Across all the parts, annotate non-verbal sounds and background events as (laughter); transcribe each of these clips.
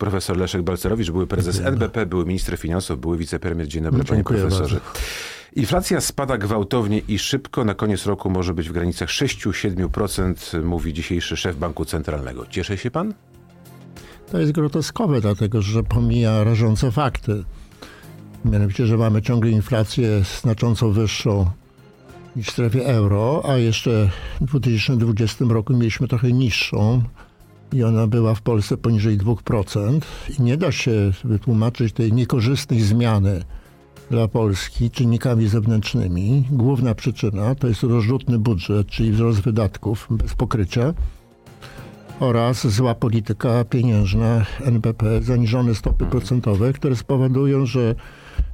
Profesor Leszek Balcerowicz, były prezes Dziękuję. NBP, były minister finansów, były wicepremier. Dzień dobry, panie profesorze. bardzo. Inflacja spada gwałtownie i szybko. Na koniec roku może być w granicach 6-7%, mówi dzisiejszy szef Banku Centralnego. Cieszy się pan? To jest groteskowe, dlatego że pomija rażące fakty. Mianowicie, że mamy ciągle inflację znacząco wyższą niż w strefie euro, a jeszcze w 2020 roku mieliśmy trochę niższą i ona była w Polsce poniżej 2%. I nie da się wytłumaczyć tej niekorzystnej zmiany dla Polski czynnikami zewnętrznymi. Główna przyczyna to jest rozrzutny budżet, czyli wzrost wydatków bez pokrycia oraz zła polityka pieniężna NBP, zaniżone stopy procentowe, które spowodują, że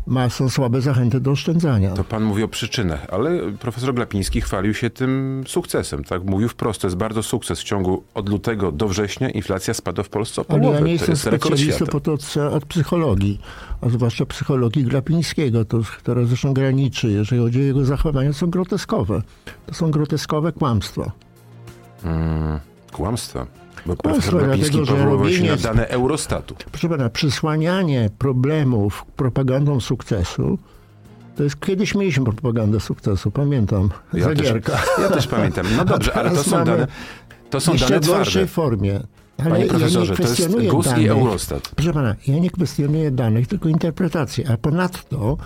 ma, są słabe zachęty do oszczędzania. To pan mówi o przyczynach, ale profesor Glapiński chwalił się tym sukcesem. Tak? Mówił wprost, to jest bardzo sukces. W ciągu od lutego do września inflacja spada w Polsce o Ale połowę. ja nie jestem specjalistą po to od psychologii, a zwłaszcza psychologii Glapińskiego, to, która zresztą graniczy, jeżeli chodzi o jego zachowania, są groteskowe. To są groteskowe kłamstwa. Mm, kłamstwa. Bo Kłamstwa, profesor Glapiński dlatego, że powoływał się na dane Eurostatu. Proszę pana, przysłanianie problemów propagandą sukcesu, to jest kiedyś mieliśmy propagandę sukcesu, pamiętam, Ja Zagierka. też, ja też pamiętam. No dobrze, ale to są dane, to są dane w gorszej formie. Ale Panie ja nie profesorze, to jest kwestionuję GUS i danych. Eurostat. Proszę pana, ja nie kwestionuję danych, tylko interpretację. A ponadto,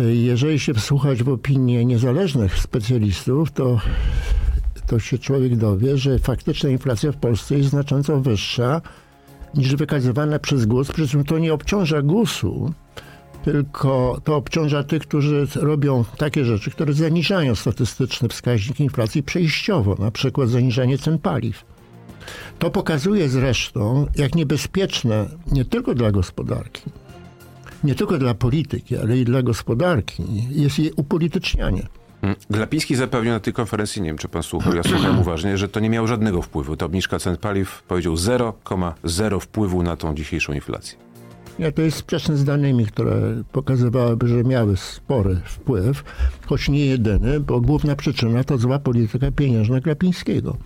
y, jeżeli się wsłuchać w opinię niezależnych specjalistów, to, to się człowiek dowie, że faktyczna inflacja w Polsce jest znacząco wyższa niż wykazywana przez GUS. Przy czym to nie obciąża GUS-u, tylko to obciąża tych, którzy robią takie rzeczy, które zaniżają statystyczny wskaźnik inflacji przejściowo, na przykład zaniżanie cen paliw. To pokazuje zresztą, jak niebezpieczne nie tylko dla gospodarki, nie tylko dla polityki, ale i dla gospodarki jest jej upolitycznianie. Glapiński zapewnił na tej konferencji, nie wiem czy pan słuchał, ja słuchałem (clears throat) uważnie, że to nie miało żadnego wpływu. Ta obniżka cen paliw powiedział 0,0 wpływu na tą dzisiejszą inflację. Nie, to jest sprzeczne z danymi, które pokazywałyby, że miały spory wpływ, choć nie jedyny, bo główna przyczyna to zła polityka pieniężna Glapińskiego.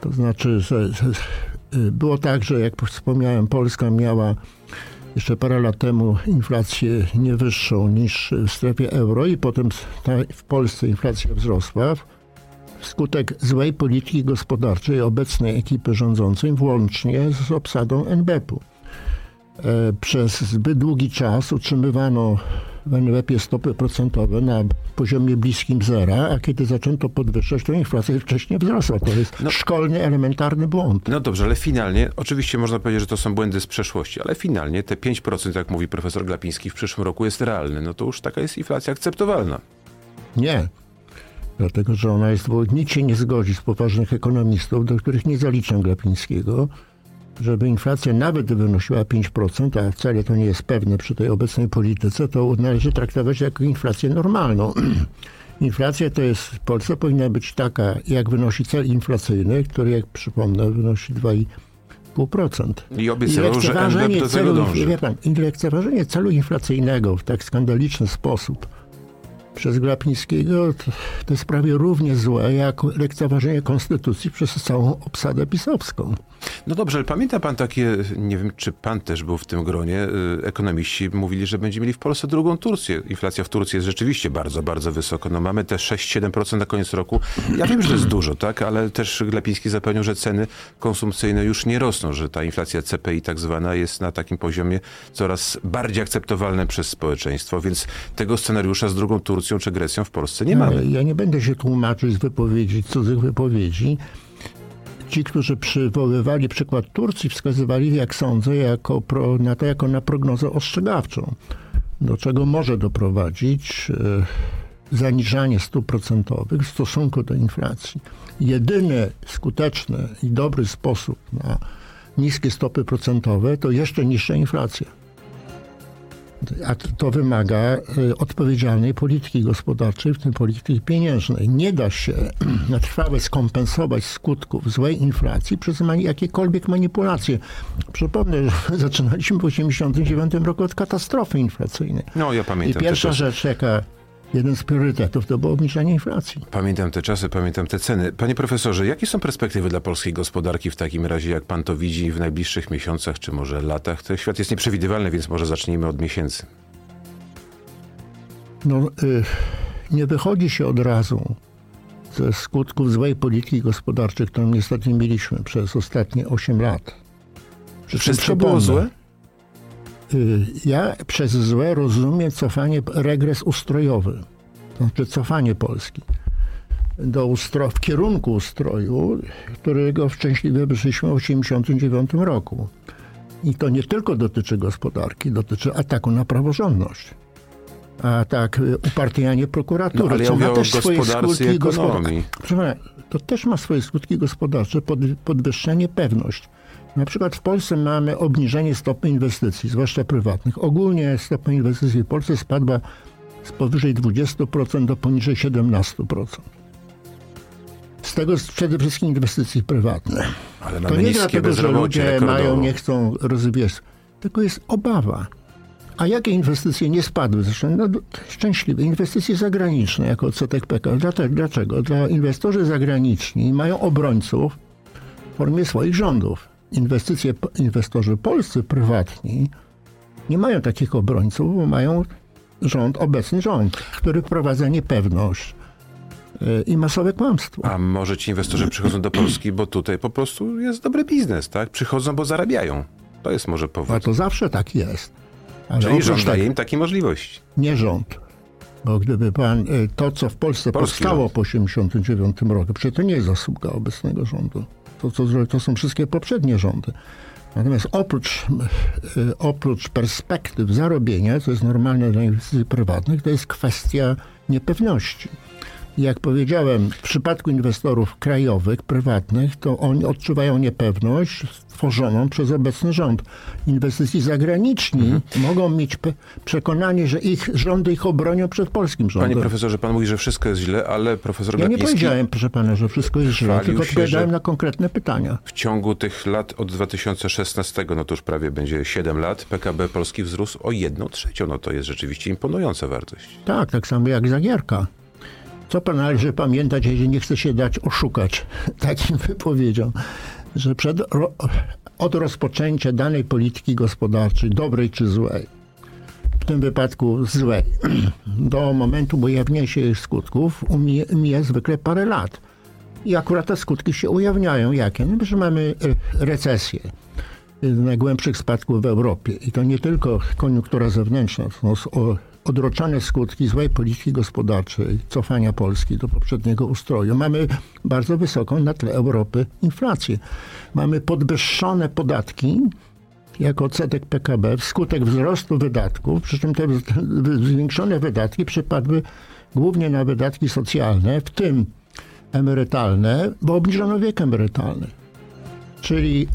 To znaczy, że, że y, było tak, że jak wspomniałem, Polska miała jeszcze parę lat temu inflację nie wyższą niż w strefie euro i potem w Polsce inflacja wzrosła wskutek złej polityki gospodarczej obecnej ekipy rządzącej, włącznie z obsadą NBP-u. E, Przez zbyt długi czas utrzymywano NBP stopy procentowe na poziomie bliskim zera, a kiedy zaczęto podwyższać, to inflacja wcześniej wzrosła. To jest No. szkolny, elementarny błąd. No dobrze, ale finalnie, oczywiście można powiedzieć, że to są błędy z przeszłości, ale finalnie te 5%, jak mówi profesor Glapiński, w przyszłym roku jest realny. No to już taka jest inflacja akceptowalna. Nie. Dlatego, że ona jest, bo nikt się nie zgodzi z poważnych ekonomistów, do których nie zaliczam Glapińskiego, żeby inflacja nawet wynosiła 5%, a wcale to nie jest pewne przy tej obecnej polityce, to należy traktować jako inflację normalną. (clears throat) Inflacja to jest, w Polsce powinna być taka, jak wynosi cel inflacyjny, który, jak przypomnę, wynosi 2,5%. I obiecywał, że NBP do tego celu, dąży. wie pan, i lekceważenie celu inflacyjnego w tak skandaliczny sposób przez Glapińskiego to, jest prawie równie złe jak lekceważenie konstytucji przez całą obsadę pisowską. No dobrze, ale pamięta pan takie, nie wiem czy pan też był w tym gronie, y, ekonomiści mówili, że będziemy mieli w Polsce drugą Turcję. Inflacja w Turcji jest rzeczywiście bardzo, bardzo wysoko. No mamy te 6-7% na koniec roku. Ja wiem, że to jest dużo, tak, ale też Glapiński zapewnił, że ceny konsumpcyjne już nie rosną, że ta inflacja CPI tak zwana jest na takim poziomie coraz bardziej akceptowalne przez społeczeństwo, więc tego scenariusza z drugą Turcją czy Grecją w Polsce nie mamy. Ja nie będę się tłumaczyć z wypowiedzi, cudzych wypowiedzi. Ci, którzy przywoływali przykład Turcji, wskazywali, jak sądzę, jako pro, na to jako na prognozę ostrzegawczą, do czego może doprowadzić e, zaniżanie stóp procentowych w stosunku do inflacji. Jedyny skuteczny i dobry sposób na niskie stopy procentowe to jeszcze niższa inflacja. A to wymaga y, odpowiedzialnej polityki gospodarczej, w tym polityki pieniężnej. Nie da się (clears throat) na trwałe skompensować skutków złej inflacji przez jakiekolwiek manipulacje. Przypomnę, że (laughs) zaczynaliśmy w 1989 roku od katastrofy inflacyjnej. No ja I pamiętam pierwsza też. rzecz, jaka jeden z priorytetów to było obniżenie inflacji. Pamiętam te czasy, pamiętam te ceny. Panie profesorze, jakie są perspektywy dla polskiej gospodarki w takim razie, jak pan to widzi w najbliższych miesiącach, czy może latach? Ten świat jest nieprzewidywalny, więc może zacznijmy od miesięcy. No, y, nie wychodzi się od razu ze skutków złej polityki gospodarczej, którą niestety mieliśmy przez ostatnie 8 lat. Wszystko było złe? Y, ja przez złe rozumiem cofanie, regres ustrojowy, to znaczy cofanie Polski do ustro, w kierunku ustroju, którego szczęśliwie wyszliśmy w 1989 roku. I to nie tylko dotyczy gospodarki, dotyczy ataku na praworządność. A tak, y, upartyjanie prokuratury, no, ale co ja ma też swoje skutki gospodarcze. To też ma swoje skutki gospodarcze, pod, podwyższenie pewność. Na przykład w Polsce mamy obniżenie stopy inwestycji, zwłaszcza prywatnych. Ogólnie stopa inwestycji w Polsce spadła z powyżej 20% do poniżej 17%. Z tego przede wszystkim inwestycji prywatne. Ale to nie dlatego, że ludzie rekordowo. mają, nie chcą rozwijać, tylko jest obawa. A jakie inwestycje nie spadły? Zresztą no, szczęśliwe. Inwestycje zagraniczne jako odsetek PKB. Dlaczego? Dla inwestorzy zagraniczni mają obrońców w formie swoich rządów inwestycje, inwestorzy polscy prywatni nie mają takich obrońców, bo mają rząd, obecny rząd, który wprowadza niepewność e, i masowe kłamstwo. A może ci inwestorzy przychodzą do Polski, bo tutaj po prostu jest dobry biznes, tak? Przychodzą, bo zarabiają. To jest może powód. A to zawsze tak jest. Ale Czyli rząd daje im takie możliwości. Nie rząd. Bo gdyby pan, e, to co w Polsce Polski powstało rząd. po 1989 roku, przecież to nie jest zasługa obecnego rządu to, to, to są wszystkie poprzednie rządy. Natomiast oprócz, e, oprócz perspektyw zarobienia, co jest normalne dla inwestycji prywatnych, to jest kwestia niepewności. Jak powiedziałem, w przypadku inwestorów krajowych, prywatnych, to oni odczuwają niepewność stworzoną przez obecny rząd. Inwestycji zagraniczni mhm. mogą mieć przekonanie, że ich rządy ich obronią przed polskim rządem. Panie profesorze, pan mówi, że wszystko jest źle, ale profesor Ja Glapiński nie powiedziałem, proszę pana, że wszystko jest źle, tylko odpowiadałem na konkretne pytania. W ciągu tych lat od 2016, no to już prawie będzie 7 lat, PKB Polski wzrósł o 1 trzecią. No to jest rzeczywiście imponująca wartość. Tak, tak samo jak Zagierka. Co pan należy pamiętać, jeżeli nie chce się dać oszukać (laughs) takim wypowiedziom, że przed, od rozpoczęcia danej polityki gospodarczej, dobrej czy złej, w tym wypadku złej, (clears throat) do momentu ujawnienia się jej skutków mija zwykle parę lat. I akurat te skutki się ujawniają. Jakie? No, że mamy e, recesję najgłębszych spadków w Europie. I to nie tylko koniunktura zewnętrzna, to odroczone skutki złej polityki gospodarczej, cofania Polski do poprzedniego ustroju. Mamy bardzo wysoką na tle Europy inflację. Mamy podwyższone podatki jako odsetek PKB wskutek wzrostu wydatków, przy czym te zwiększone wydatki przypadły głównie na wydatki socjalne, w tym emerytalne, bo obniżono wiek emerytalny. Czyli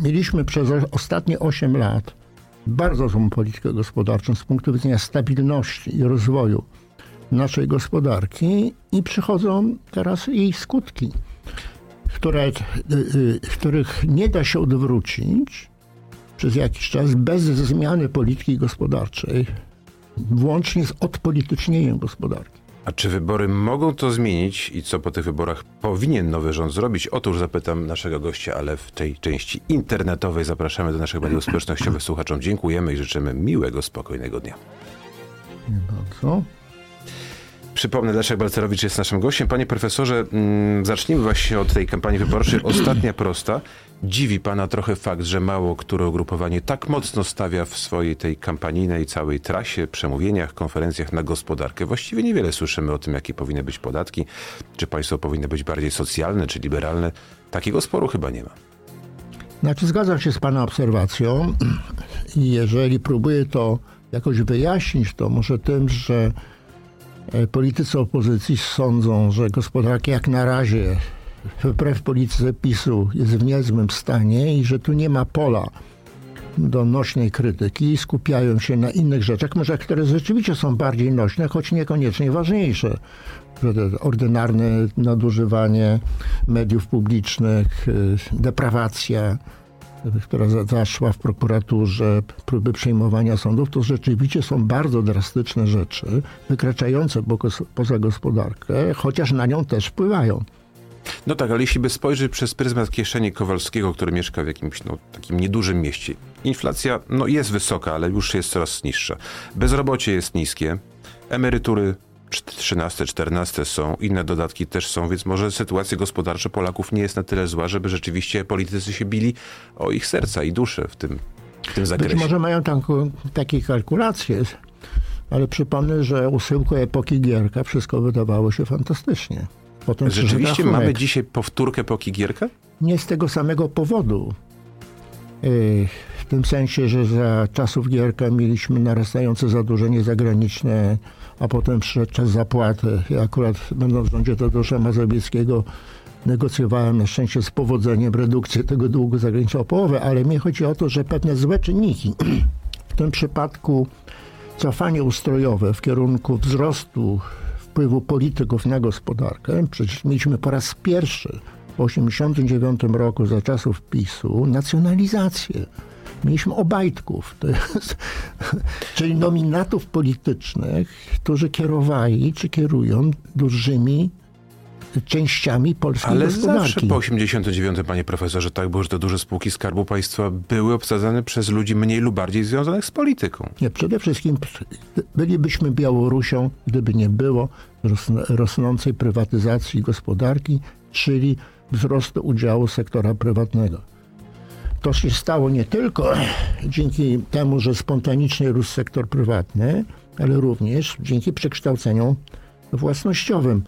mieliśmy przez ostatnie 8 lat bardzo złą politykę gospodarczą z punktu widzenia stabilności i rozwoju naszej gospodarki i przychodzą teraz jej skutki, które, y, y, których nie da się odwrócić przez jakiś czas bez zmiany polityki gospodarczej, włącznie z odpolitycznieniem gospodarki. A czy wybory mogą to zmienić i co po tych wyborach powinien nowy rząd zrobić? Otóż zapytam naszego gościa, ale w tej części internetowej zapraszamy do naszych mediów społecznościowych (clears throat) słuchaczom. Dziękujemy i życzymy miłego, spokojnego dnia. Bardzo. Przypomnę, Leszek Balcerowicz jest naszym gościem. Panie profesorze, mm, zacznijmy właśnie od tej kampanii wyborczej. (clears throat) Ostatnia prosta. Dziwi pana trochę fakt, że mało które ugrupowanie tak mocno stawia w swojej tej kampanijnej całej trasie, przemówieniach, konferencjach na gospodarkę. Właściwie niewiele słyszymy o tym, jakie powinny być podatki, czy państwo powinny być bardziej socjalne, czy liberalne. Takiego sporu chyba nie ma. Znaczy, zgadzam się z pana obserwacją i (clears throat) jeżeli próbuję to jakoś wyjaśnić, to może tym, że E, politycy opozycji sądzą, że gospodarka jak na razie wbrew polityce PiSu jest w niezłym stanie i że tu nie ma pola do nośnej krytyki skupiają się na innych rzeczach, może które rzeczywiście są bardziej nośne, choć niekoniecznie ważniejsze. Ordynarne nadużywanie mediów publicznych, e, deprawacja która zaszła w prokuraturze, próby przejmowania sądów, to rzeczywiście są bardzo drastyczne rzeczy, wykraczające poza gospodarkę, chociaż na nią też wpływają. No tak, ale jeśli by spojrzeć przez pryzmat kieszeni Kowalskiego, który mieszka w jakimś no, takim niedużym mieście, inflacja no, jest wysoka, ale już jest coraz niższa. Bezrobocie jest niskie, emerytury 13, 14 są, inne dodatki też są, więc może sytuacja gospodarcza Polaków nie jest na tyle zła, żeby rzeczywiście politycy się bili o ich serca i dusze w tym, w tym zakresie. Być może mają tam, takie kalkulacje, ale przypomnę, że u schyłku epoki Gierka wszystko wydawało się fantastycznie. Potem Rzeczywiście mamy dzisiaj powtórkę epoki Gierka? Nie z tego samego powodu. Y, w tym sensie, że za czasów Gierka mieliśmy narastające zadłużenie zagraniczne, a potem przyszedł czas zapłaty. Ja akurat będąc w rządzie Tadeusza Mazowieckiego negocjowałem na szczęście z powodzeniem redukcję tego długu zagranicznego o połowę, ale mi chodzi o to, że pewne złe czynniki, (clears throat) w tym przypadku cofanie ustrojowe w kierunku wzrostu wpływu polityków na gospodarkę, przecież mieliśmy po raz pierwszy w 1989 roku za czasów PiSu nacjonalizację. Mieliśmy obajtków, to jest, (laughs) czyli nominatów politycznych, którzy kierowali czy kierują dużymi częściami polskiej Ale gospodarki. Ale zawsze po 89, panie profesorze, tak było, że te duże spółki Skarbu Państwa były obsadzane przez ludzi mniej lub bardziej związanych z polityką. Nie, przede wszystkim bylibyśmy Białorusią, gdyby nie było rosnącej prywatyzacji gospodarki, czyli wzrostu udziału sektora prywatnego. To się stało nie tylko (clears throat) dzięki temu, że spontanicznie rósł sektor prywatny, ale również dzięki przekształceniom własnościowym.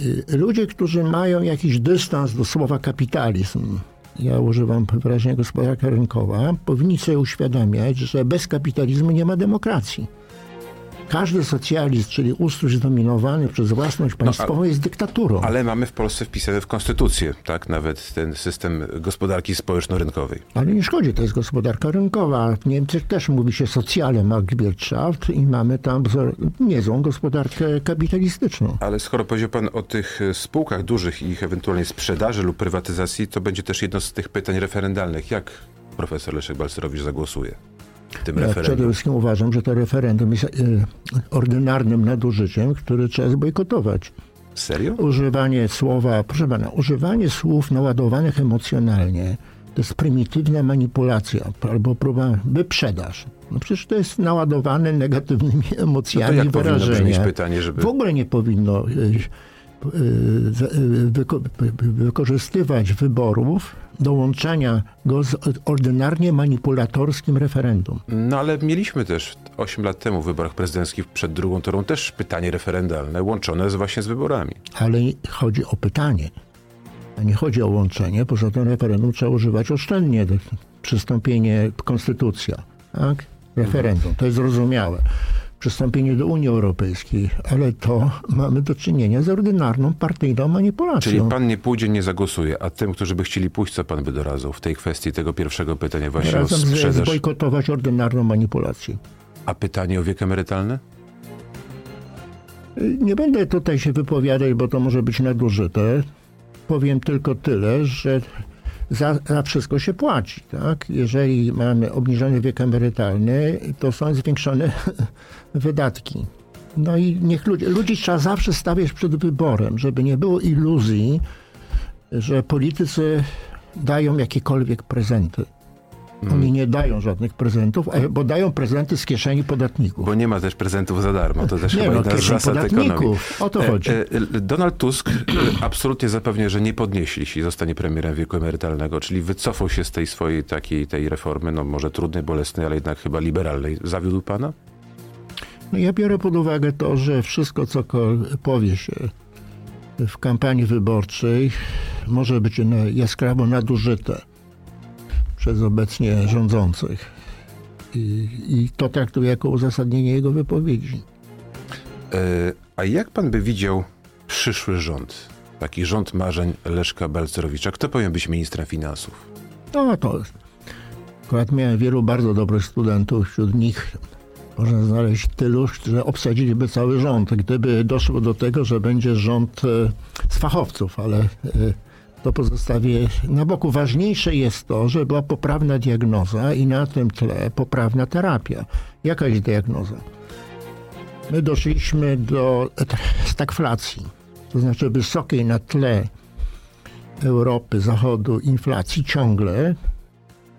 Y, ludzie, którzy mają jakiś dystans do słowa kapitalizm, ja używam wyraźnie gospodarka rynkowa, powinni sobie uświadamiać, że bez kapitalizmu nie ma demokracji. Każdy socjalizm, czyli ustrój zdominowany przez własność no, państwową, no, jest dyktaturą. Ale mamy w Polsce wpisane w konstytucję, tak, nawet ten system gospodarki społeczno-rynkowej. Ale nie szkodzi, to jest gospodarka rynkowa. W Niemczech też mówi się socjale Marktwirtschaft i mamy tam niezłą gospodarkę kapitalistyczną. Ale skoro powiedział pan o tych spółkach dużych i ich ewentualnej sprzedaży lub prywatyzacji, to będzie też jedno z tych pytań referendalnych. Jak profesor Leszek Balcerowicz zagłosuje? Tym ja referendum? Przede wszystkim uważam, że to referendum jest e, ordynarnym nadużyciem, które trzeba zbojkotować. Serio? Używanie słowa, proszę pana, używanie słów naładowanych emocjonalnie to jest prymitywna manipulacja albo próba wyprzedaż. No przecież to jest naładowane negatywnymi emocjami no to jak wyrażenia. pytanie, żeby... W ogóle nie powinno e, wykorzystywać wyborów do łączenia go z ordynarnie manipulatorskim referendum. No ale mieliśmy też 8 lat temu w wyborach prezydenckich przed drugą turą też pytanie referendalne łączone z właśnie z wyborami. Ale chodzi o pytanie, a nie chodzi o łączenie. Poza tym referendum trzeba używać oszczędnie. Przystąpienie, konstytucja, tak? Referendum, to jest zrozumiałe przystąpienie do Unii Europejskiej, ale to mamy do czynienia z ordynarną partyjną manipulacją. Czyli pan nie pójdzie, nie zagłosuje, a tym, którzy by chcieli pójść, co pan by doradzał w tej kwestii tego pierwszego pytania właśnie Razem o sprzedaż? zbojkotować ordynarną manipulację. A pytanie o wiek emerytalny? Nie będę tutaj się wypowiadać, bo to może być nadużyte. Powiem tylko tyle, że za, za wszystko się płaci. Tak? Jeżeli mamy obniżony wiek emerytalny, to są zwiększone (laughs) wydatki. No i niech ludzi, ludzi trzeba zawsze stawiać przed wyborem, żeby nie było iluzji, że politycy dają jakiekolwiek prezenty. Oni mm. nie dają żadnych prezentów, bo dają prezenty z kieszeni podatników. Bo nie ma też prezentów za darmo. To też nie, chyba no, jedna z zasad ekonomii. O to e, chodzi. E, Donald Tusk e, absolutnie zapewnia, że nie podnieśli, jeśli zostanie premierem wieku emerytalnego, czyli wycofał się z tej swojej takiej tej reformy, no może trudnej, bolesnej, ale jednak chyba liberalnej. Zawiódł pana? No ja biorę pod uwagę to, że wszystko, co powie się w kampanii wyborczej, może być jaskrawo nadużyte przez obecnie rządzących. I, I, to traktuję jako uzasadnienie jego wypowiedzi. E, a jak pan by widział przyszły rząd? Taki rząd marzeń Leszka Balcerowicza. Kto powinien być ministrem finansów? No to akurat miałem wielu bardzo dobrych studentów, wśród nich można znaleźć tylu, że obsadziliby cały rząd, gdyby doszło do tego, że będzie rząd e, z fachowców, ale e, to pozostawię na boku. Ważniejsze jest to, że była poprawna diagnoza i na tym tle poprawna terapia. Jaka jest diagnoza? My doszliśmy do stagflacji, to znaczy wysokiej na tle Europy, Zachodu inflacji ciągle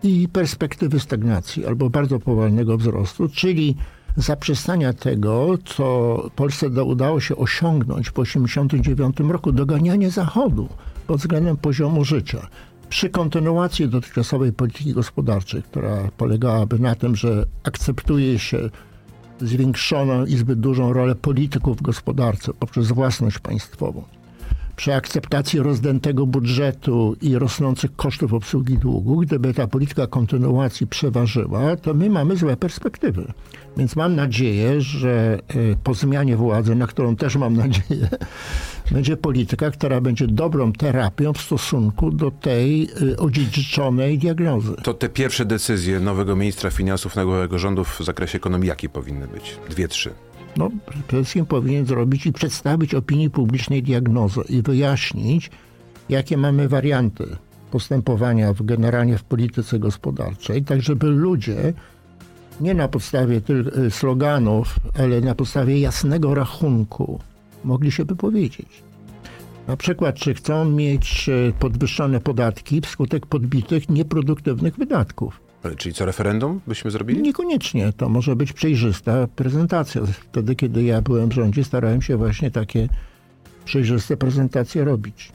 i perspektywy stagnacji albo bardzo powolnego wzrostu, czyli zaprzestania tego, co Polsce udało się osiągnąć po 1989 roku, doganianie Zachodu pod względem poziomu życia. Przy kontynuacji dotychczasowej polityki gospodarczej, która polegałaby na tym, że akceptuje się zwiększoną i zbyt dużą rolę polityków w gospodarce poprzez własność państwową, przy akceptacji rozdętego budżetu i rosnących kosztów obsługi długu, gdyby ta polityka kontynuacji przeważyła, to my mamy złe perspektywy. Więc mam nadzieję, że e, po zmianie władzy, na którą też mam nadzieję, (laughs) będzie polityka, która będzie dobrą terapią w stosunku do tej e, odziedziczonej diagnozy. To te pierwsze decyzje nowego ministra finansów, nowego rządu w zakresie ekonomii, jakie powinny być? Dwie, trzy no, przede wszystkim powinien zrobić i przedstawić opinii publicznej diagnozę i wyjaśnić, jakie mamy warianty postępowania w, generalnie w polityce gospodarczej, tak żeby ludzie nie na podstawie tych y, sloganów, ale na podstawie jasnego rachunku mogli się wypowiedzieć. Na przykład, czy chcą mieć y, podwyższone podatki wskutek podbitych, nieproduktywnych wydatków. Czyli co, referendum byśmy zrobili? Niekoniecznie. To może być przejrzysta prezentacja. Wtedy, kiedy ja byłem w rządzie, starałem się właśnie takie przejrzyste prezentacje robić.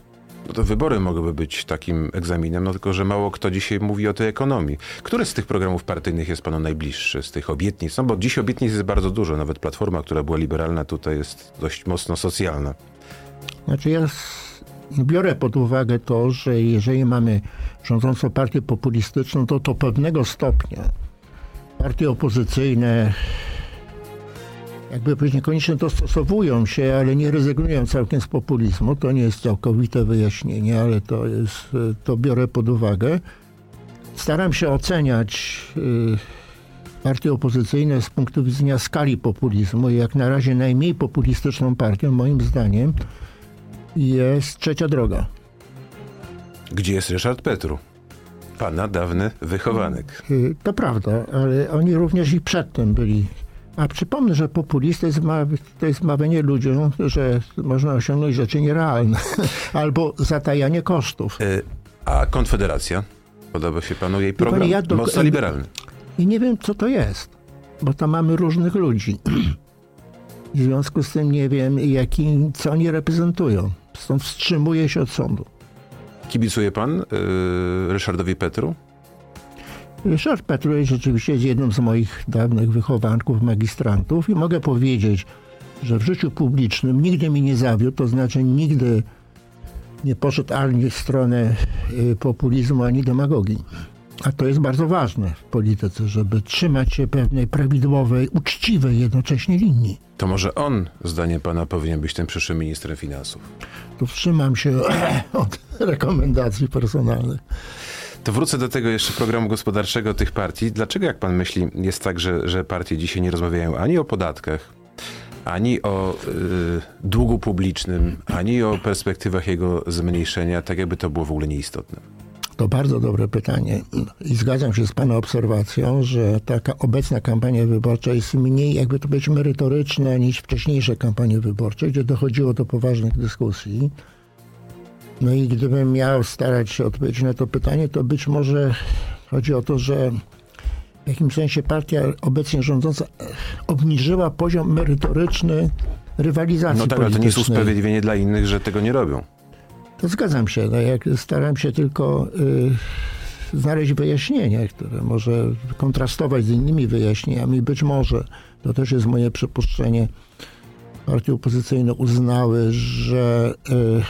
No to wybory mogłyby być takim egzaminem, no tylko, że mało kto dzisiaj mówi o tej ekonomii. Który z tych programów partyjnych jest panu najbliższy, z tych obietnic? No bo dziś obietnic jest bardzo dużo. Nawet Platforma, która była liberalna, tutaj jest dość mocno socjalna. Znaczy ja biorę pod uwagę to, że jeżeli mamy rządzącą partię populistyczną, to to pewnego stopnia partie opozycyjne jakby powiedzieć, niekoniecznie dostosowują się, ale nie rezygnują całkiem z populizmu. To nie jest całkowite wyjaśnienie, ale to jest, to biorę pod uwagę. Staram się oceniać y, partie opozycyjne z punktu widzenia skali populizmu. Jak na razie najmniej populistyczną partią, moim zdaniem, jest trzecia droga. Gdzie jest Ryszard Petru? Pana dawny wychowanek. Y, to prawda, ale oni również i przedtem byli. A przypomnę, że populizm to jest, to jest mawianie ludziom, że można osiągnąć rzeczy nierealne. (laughs) Albo zatajanie kosztów. Y, a Konfederacja? Podoba się panu jej program? Ja do... Mocno liberalny. I nie wiem, co to jest, bo tam mamy różnych ludzi. (clears throat) W związku z tym nie wiem, jaki, co oni reprezentują. Stąd wstrzymuję się od sądu. Kibicuje pan yy, Ryszardowi Petru? Ryszard Petru jest rzeczywiście jednym z moich dawnych wychowanków, magistrantów i mogę powiedzieć, że w życiu publicznym nigdy mi nie zawiódł, to znaczy nigdy nie poszedł ani w stronę y, populizmu, ani demagogii. A to jest bardzo ważne w polityce, żeby trzymać się pewnej prawidłowej, uczciwej jednocześnie linii. To może on, zdaniem pana, powinien być tym przyszłym ministrem finansów? To wstrzymam się (clears throat) od rekomendacji personalnych. To wrócę do tego jeszcze programu gospodarczego tych partii. Dlaczego, jak pan myśli, jest tak, że, że partie dzisiaj nie rozmawiają ani o podatkach, ani o y, długu publicznym, ani o perspektywach jego zmniejszenia, tak jakby to było w ogóle nieistotne? To bardzo dobre pytanie i zgadzam się z Pana obserwacją, że taka obecna kampania wyborcza jest mniej, jakby to być merytoryczna niż wcześniejsze kampanie wyborcze, gdzie dochodziło do poważnych dyskusji. No i gdybym miał starać się odpowiedzieć na to pytanie, to być może chodzi o to, że w jakimś sensie partia obecnie rządząca obniżyła poziom merytoryczny rywalizacji No tak, ale to nie jest usprawiedliwienie dla innych, że tego nie robią. To zgadzam się. No jak staram się tylko y, znaleźć wyjaśnienie, które może kontrastować z innymi wyjaśnieniami. Być może, to też jest moje przypuszczenie, partie opozycyjne uznały, że y,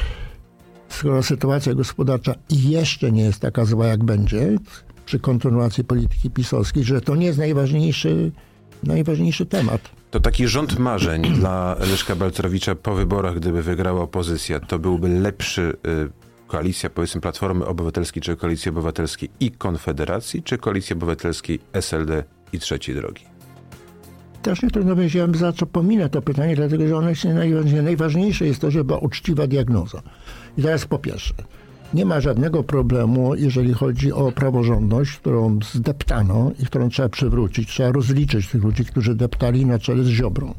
skoro sytuacja gospodarcza jeszcze nie jest taka zła, jak będzie przy kontynuacji polityki pisowskiej, że to nie jest najważniejszy, najważniejszy temat. To taki rząd marzeń (clears throat) dla Leszka Balcerowicza po wyborach, gdyby wygrała opozycja, to byłby lepszy y, koalicja, powiedzmy Platformy Obywatelskiej, czy Koalicji Obywatelskiej i Konfederacji, czy Koalicji Obywatelskiej SLD i Trzeciej Drogi? Też nie trudno wiedziałem, za co pominę to pytanie, dlatego że ono jest najważniejsze. Najważniejsze jest to, żeby była uczciwa diagnoza. I teraz po pierwsze, Nie ma żadnego problemu, jeżeli chodzi o praworządność, którą zdeptano i którą trzeba przywrócić. Trzeba rozliczyć tych ludzi, którzy deptali na czele z Ziobrą.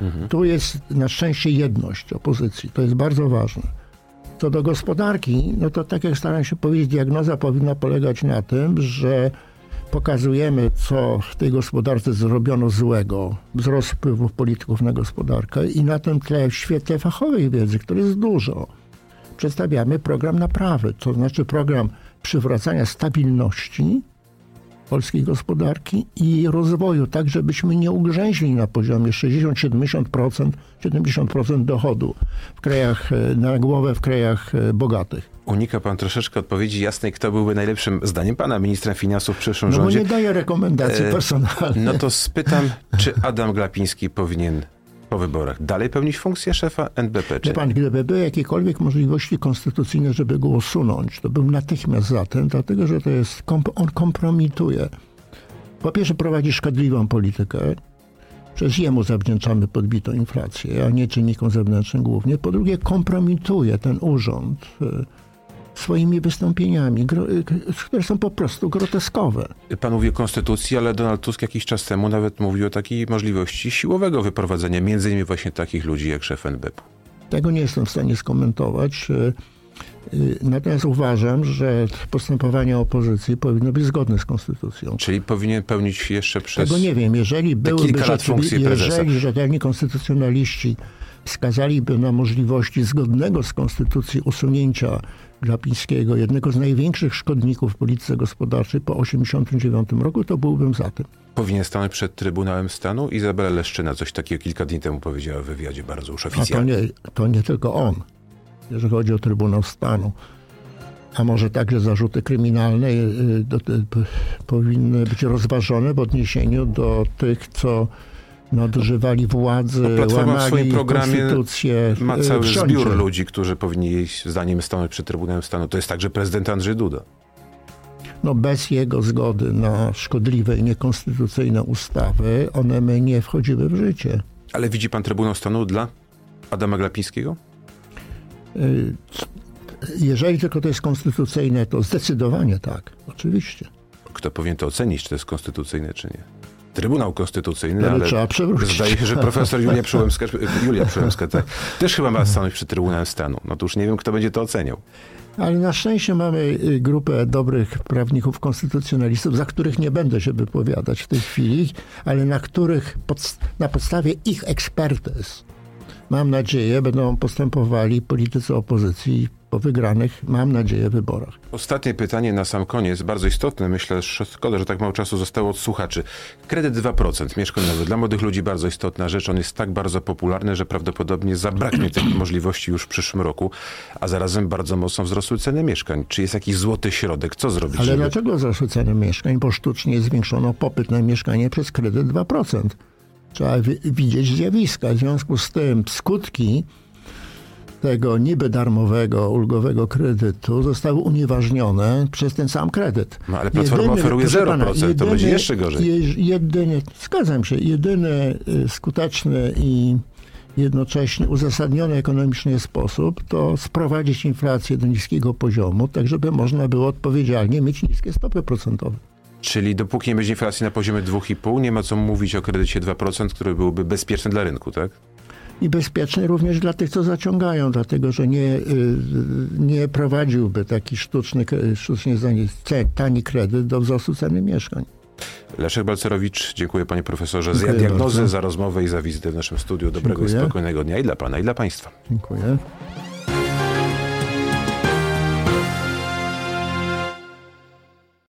Mhm. Tu jest na szczęście jedność opozycji. To jest bardzo ważne. Co do gospodarki, no to tak jak staram się powiedzieć, diagnoza powinna polegać na tym, że pokazujemy, co w tej gospodarce zrobiono złego, wzrost wpływów polityków na gospodarkę i na tym tle w świetle fachowej wiedzy, której jest dużo, przedstawiamy program naprawy, to znaczy program przywracania stabilności polskiej gospodarki i rozwoju, tak żebyśmy nie ugrzęźli na poziomie 60-70%, 70% dochodu w krajach e, na głowę w krajach e, bogatych. Unika pan troszeczkę odpowiedzi jasnej, kto byłby najlepszym, zdaniem pana, ministrem finansów w przyszłym no, rządzie. No nie daje rekomendacji e, personalnych. No to spytam, czy Adam Glapiński powinien po wyborach dalej pełnić funkcję szefa NBP? Czy... pan, gdyby były jakiekolwiek możliwości konstytucyjne, żeby go usunąć, to bym natychmiast za tym, dlatego że to jest, on kompromituje. Po pierwsze prowadzi szkodliwą politykę, przez jemu zawdzięczamy podbitą inflację, a nie czynnikom zewnętrznym głównie. Po drugie kompromituje ten urząd e, swoimi wystąpieniami, które są po prostu groteskowe. Pan mówi o konstytucji, ale Donald Tusk jakiś czas temu nawet mówił o takiej możliwości siłowego wyprowadzenia między innymi właśnie takich ludzi jak szef NBP. Tego nie jestem w stanie skomentować. E, e, natomiast uważam, że postępowanie opozycji powinno być zgodne z konstytucją. Czyli powinien pełnić jeszcze przez. Tego nie wiem. Jeżeli byłyby jeżeli rzetelni konstytucjonaliści wskazaliby na możliwości zgodnego z konstytucją usunięcia Glapińskiego, jednego z największych szkodników w polityce gospodarczej po 1989 roku, to byłbym za tym. Powinien stanąć przed Trybunałem Stanu? Izabela Leszczyna coś takiego kilka dni temu powiedziała w wywiadzie bardzo już oficjalnie. To nie, to nie tylko on, jeżeli chodzi o Trybunał Stanu. A może także zarzuty kryminalne y, do, do, powinny być rozważone w odniesieniu do tych, co nadużywali władzy, no, Platforma w swoim programie konstytucję. Ma cały zbiór ludzi, którzy powinni jej zdaniem stanąć przed Trybunałem Stanu. To jest także prezydent Andrzej Duda. No bez jego zgody na szkodliwe i niekonstytucyjne ustawy, one my nie wchodziły w życie. Ale widzi pan Trybunał Stanu dla Adama Glapińskiego? Y, jeżeli tylko to jest konstytucyjne, to zdecydowanie tak, oczywiście. Kto powinien to ocenić, czy to jest konstytucyjne, czy nie? Trybunał Konstytucyjny, ale, ale trzeba przewrócić. zdaje się, że profesor Julia Przyłębska, Julia Przyłębska tak, też chyba ma stanąć przed Trybunałem Stanu. No to już nie wiem, kto będzie to oceniał. Ale na szczęście mamy y, grupę dobrych prawników, konstytucjonalistów, za których nie będę się wypowiadać w tej chwili, ale na których pod, na podstawie ich ekspertyz, mam nadzieję, będą postępowali politycy opozycji po wygranych, mam nadzieję, wyborach. Ostatnie pytanie na sam koniec, bardzo istotne, myślę, że szkoda, że tak mało czasu zostało od słuchaczy. Kredyt 2% mieszkaniowy dla młodych ludzi bardzo istotna rzecz. On jest tak bardzo popularny, że prawdopodobnie zabraknie tych (clears throat) możliwości już w przyszłym roku, a zarazem bardzo mocno wzrosły ceny mieszkań. Czy jest jakiś złoty środek? Co zrobić? Ale żeby... dlaczego wzrosły ceny mieszkań? Bo sztucznie zwiększono popyt na mieszkanie przez kredyt 2%. Trzeba widzieć zjawiska. W związku z tym skutki tego niby darmowego, ulgowego kredytu zostały unieważnione przez ten sam kredyt. No ale Platforma jedyny, oferuje 0%, pana, jedyny, to będzie jeszcze gorzej. Jedyny, zgadzam się, jedyny y, skuteczny i jednocześnie uzasadniony ekonomicznie sposób to sprowadzić inflację do niskiego poziomu, tak żeby można było odpowiedzialnie mieć niskie stopy procentowe. Czyli dopóki nie będzie inflacji na poziomie 2,5, nie ma co mówić o kredycie 2%, który byłby bezpieczny dla rynku, tak? I bezpieczny również dla tych, co zaciągają, dlatego że nie, y, nie prowadziłby taki sztuczny, sztucznie tani kredyt do wzrostu ceny mieszkań. Leszek Balcerowicz, dziękuję panie profesorze dziękuję za diagnozę, bardzo. za rozmowę i za wizytę w naszym studiu. Dobrego dziękuję. i spokojnego dnia i dla pana, i dla państwa. Dziękuję.